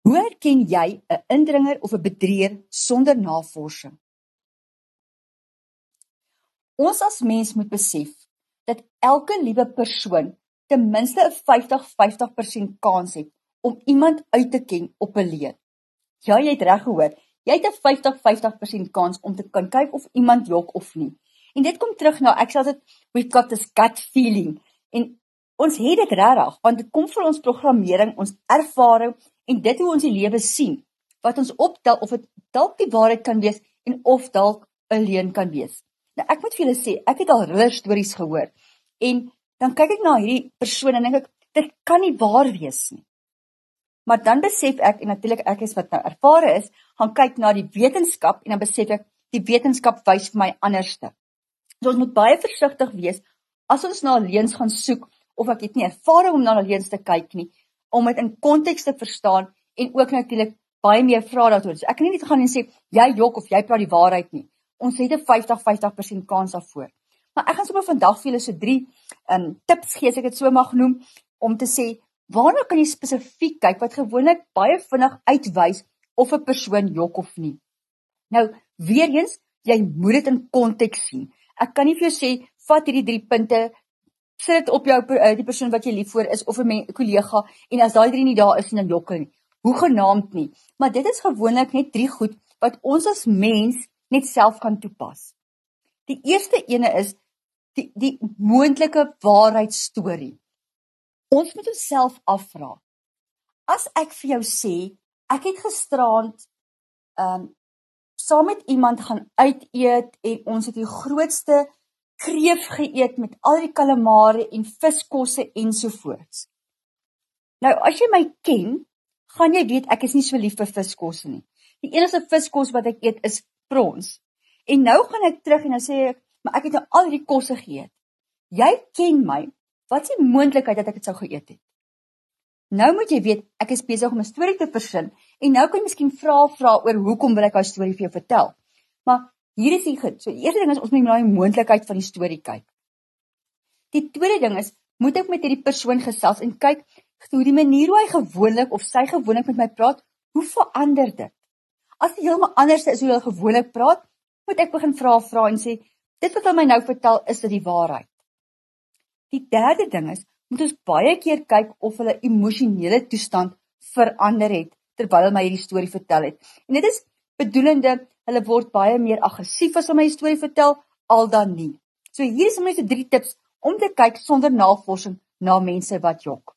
Hoe herken jy 'n indringer of 'n bedrieger sonder navorsing? Ons as mens moet besef dat elke liewe persoon ten minste 'n 50-50% kans het om iemand uit te ken op 'n leuen. Ja, jy het reg gehoor. Jy het 'n 50-50% kans om te kan kyk of iemand jok of nie. En dit kom terug na ek sê dit we've got this gut feeling. En ons het dit regtig want dit kom van ons programmering, ons ervaring en dit hoe ons die lewe sien wat ons optel of dit dalk die waarheid kan wees en of dalk 'n leuen kan wees. Nou ek moet vir julle sê, ek het al ridder stories gehoor en dan kyk ek na hierdie persoon en dink ek dit kan nie waar wees nie. Maar dan besef ek en natuurlik ek is wat nou ervare is, gaan kyk na die wetenskap en dan besef ek die wetenskap wys vir my anderste. So ons moet baie versigtig wees as ons na leuns gaan soek of ek het nie ervaring om na leuns te kyk nie om dit in konteks te verstaan en ook natuurlik baie meer vra daaroor. So ek kan nie net gaan en sê jy jok of jy praat die waarheid nie. Ons het 'n 50-50% kans daarvoor. Maar ek gaan sommer vandag vir julle so drie um tips gee as ek dit so mag noem om te sê waarna kan jy spesifiek kyk wat gewoonlik baie vinnig uitwys of 'n persoon jok of nie. Nou, weer eens, jy moet dit in konteks sien. Ek kan nie vir jou sê vat hierdie drie punte sit op jou uh, die persoon wat jy lief vir is of 'n kollega en as daai drie nie daar is dan jok nie. Hoe genaamd nie. Maar dit is gewoonlik net drie goed wat ons as mens net self kan toepas. Die eerste ene is die die moontlike waarheidstorie. Ons moet onsself afvra. As ek vir jou sê ek het gisteraand ehm um, saam met iemand gaan uit eet en ons het die grootste kreef geëet met al die kalamare en viskosse ensovoorts. Nou as jy my ken, gaan jy weet ek is nie so lief vir viskosse nie. Die enigste viskos wat ek eet is prons. En nou gaan ek terug en dan sê ek, maar ek het nou al hierdie kosse geëet. Jy ken my. Wat is die moontlikheid dat ek dit sou geëet het? Nou moet jy weet, ek is besig om 'n storie te versin en nou kan jy miskien vra vra oor hoekom wil ek daai storie vir jou vertel. Maar Hier is die. So die eerste ding is ons moet na die moontlikheid van die storie kyk. Die tweede ding is moet ek met hierdie persoon gesels en kyk hoe die manier hoe hy gewoonlik of sy gewoonlik met my praat, hoe verander dit? As dit heeltemal anders is hoe hy gewoonlik praat, moet ek begin vra vra en sê dit wat hy my nou vertel is dit die waarheid. Die derde ding is moet ons baie keer kyk of hulle emosionele toestand verander het terwyl hy my hierdie storie vertel het. En dit is bedoelende hulle word baie meer aggressief as om my storie vertel al dan nie. So hier is net so drie tips om te kyk sonder navorsing na mense wat jok.